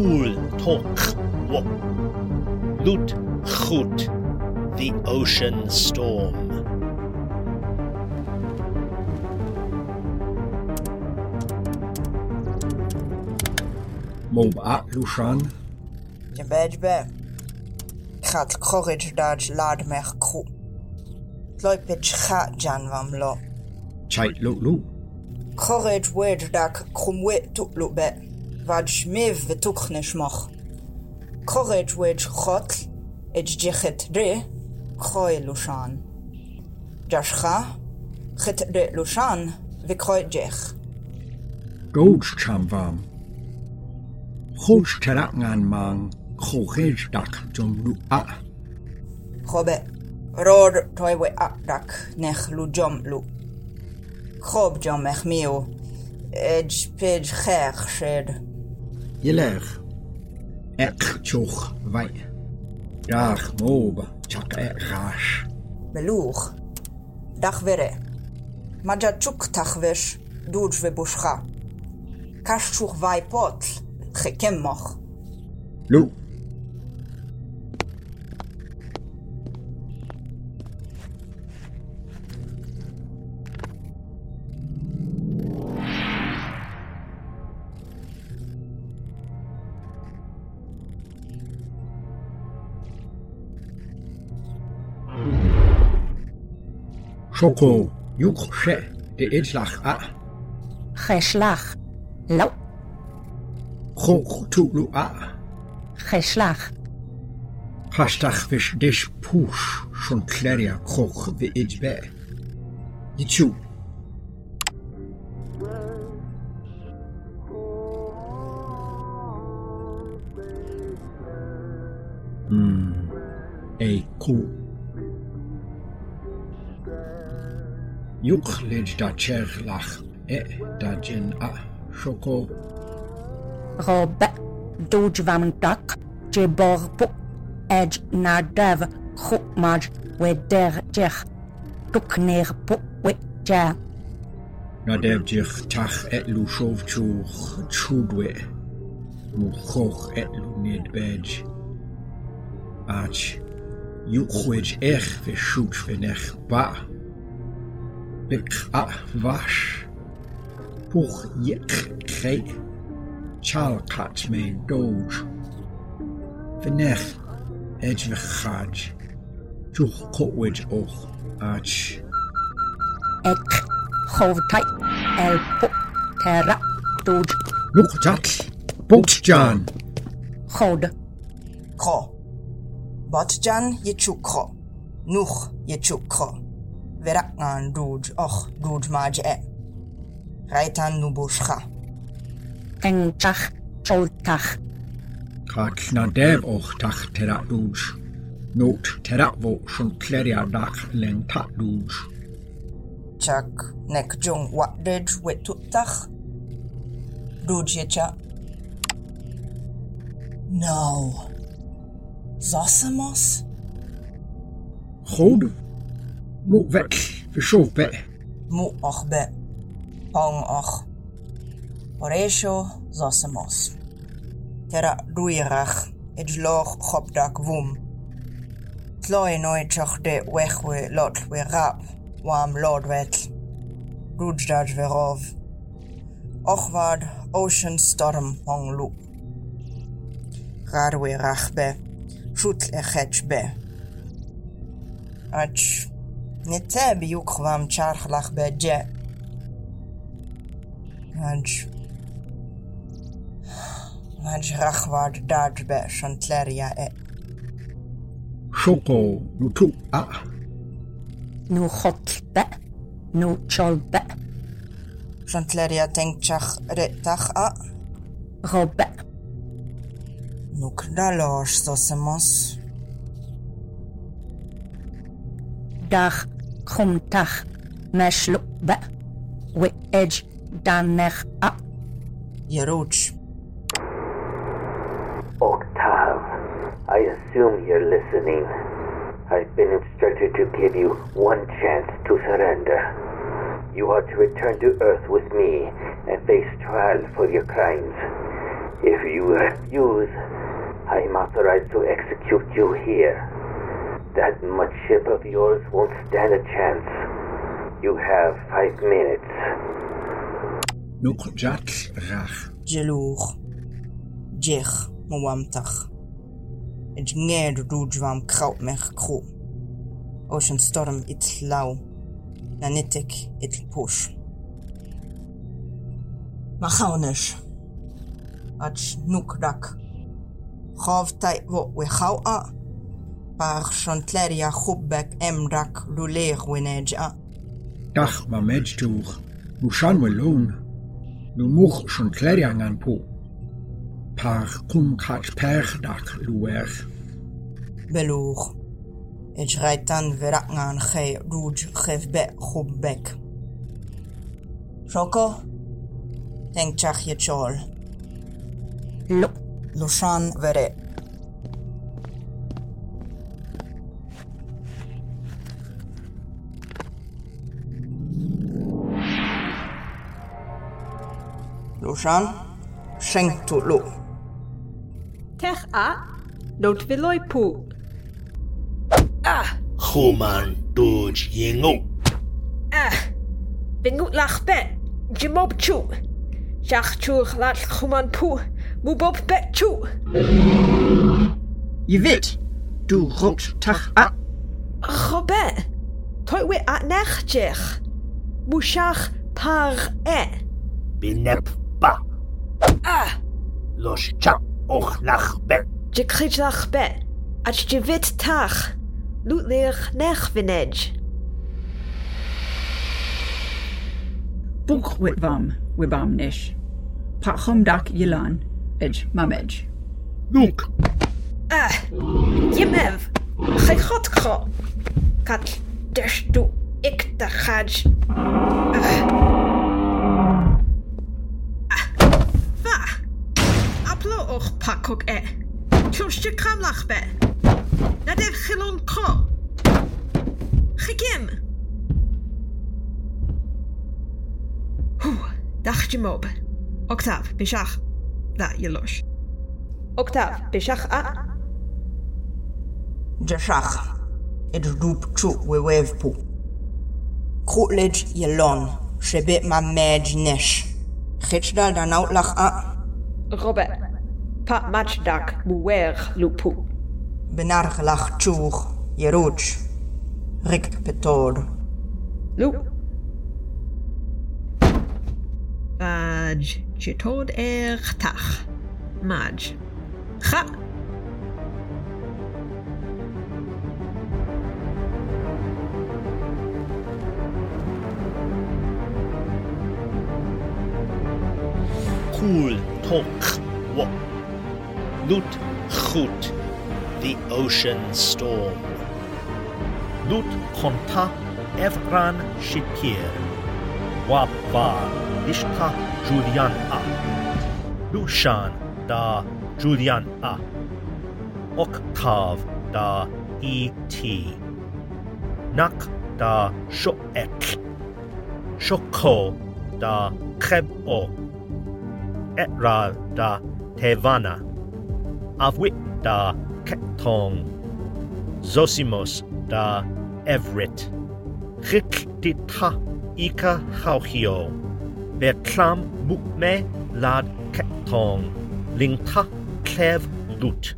Cool Tok Wo. Lut Chut, the ocean storm. Mob a Lushan, Je bed be. Gaat courage dad lad mech kru. Loi pitch cha jan vam lo. Chait Lu Lu, Courage wed dak krumwe tuk lu be. Vad vadshmiv v'tukhneshmoch. Korej wedge chotl, edge jechet re, kroy lushan. Jashcha, chet re lushan, v'kroy jech. Gold's chamvam. Chodź teraz ngan mang, chodź tak jom lu a. Chobe, ror tojwe a tak nech lu jom lu. Chob jom ech miu, edge pidge chech shed. Jelech. Ek tjoch wij. Jaag mobe. Tjak ergaas. Beloeg. Dag werre. Majatjuk tachwes. Doets we buscha. Kastsjoch wij pot. mag Loe. Schoko, Jukshe, de inslag ah. A. Geslag, Lau. Nou. Goktulu A. Ah. Geslag. Hastach vis dis poes, zo'n kleria kok de iets bij. Jitsu. Hmm. Hey, cool. Iwchlid da tserlach e da jyn a sioko. Robe doj vam dac je bor po edj na def chwmaj we der jech dwc ner po we ja. Na def jech tach et lw siof trwch trwdwe. Mw choch et lw nid bedj. Ach, iwchwyd eich fe siwt fe nech ba. Bik A Vash. Puch Yek Kre. Chal Kat Me Doj. Venech Edge Vechaj. Chuch Kotwej Och. Ach. Ek. Chov tai. El po. Terra. Doj. Look Jack. Boat John. Chod. Kro. Botjan je chuk kro. Nuch je veraknaan doodj och doodj maj e. Eh. Reitan nu boscha. Teng tach, chol. Kak na dev och tach terat doodj. Noot terat vo schon kleria dach len tat doodj. Chak nek jong wat deed wet tut tach. Doodj je cha. Nou, moet weg. Verschof weg. Moe och be. ong och. Por eso zosemos. Tera duirach. Ej loch chopdak wum. Tloi nooit choch de wechwe lot we rap. Wam lord wet. Rudjdaj verov. ochward ocean storm pong lu. Radwe rach be. schut echetsch be. Ach, نتابي وقوام تشار خلاق باجا هاج هاج رخوار داج باشن تلاريا اي شوقو نتو اه نو خطبة نو تشالبة شنتلاريا تنك تشخ رئتخ اه غوبة نو كدالوش سوسموس داخ a. Yeruch. Octave, I assume you're listening. I've been instructed to give you one chance to surrender. You are to return to Earth with me and face trial for your crimes. If you refuse, I am authorized to execute you here. That much ship of yours won't stand a chance. You have five minutes. Nuk jat rach. Geloer. Jech, mwamtach. Ed nged rujvam kraut mech kro. Ocean storm it lau. Nanitik it push. Machaunish. Ach nuk rak. Chav tai wo we chau a. par chantleria chubbek emrak luler weneja. Ah. Dach ma medjtuch, mushan welon, nu much chantleria ngan po. Par kum kat per dak luer. Beluch. Het rijtan verak ngan ge ruj chevbe chubbek. Choco, denk chach je chol. Lo. Lushan vere Lujan, Sheng tu lu. Tech a, don't veloy pu. Ah! Human doet jingo. Ah! Bingu lach bet, jimop chu. Jach chu laat Human pu, mubop bet chu. Je weet, du rokt tach a. Robert, toi we at nachtjech. Mouchach par e. Binep ba. Los cha och lach bet. Je krij lach bet. At je wit tach. Loot leer nech vinej. Buk witvam, wibam nish. Pachom dak yilan, edge mamedge. Nuk. Jemev, gij god kro. Kat des du ik de gaj. pak och e. Tjurstje kamlach Dat Nadev chilon ko. Chikim. Hu, dach je mob. Oktav, bishach. Da, jelosh. Oktav, bishach a. Jashach. Et rup tchu wewev pu. Krutlej jelon. Shebit ma medj nish. Chitschdal dan outlach a. Robert. Pa matchdak muwer lupu. Benargelach tjoeg. Jeroach. Rik petod. Lu. Maj. Chitod er tach. Maj. Cha. Cool talk. wo. Lut chut. The ocean storm. Lut konta evran shipir. Wapvar ishta Julian a. Lushan da Julian a. Octav da et. Nak da shoek. Shoko da kreb-o. Etral da Tevana, Avwit da Ketong, Zosimos da Everett, Rik di ta Ika Hauchio, Bertram Mukme lad Ketong, Lingta Klev Lut.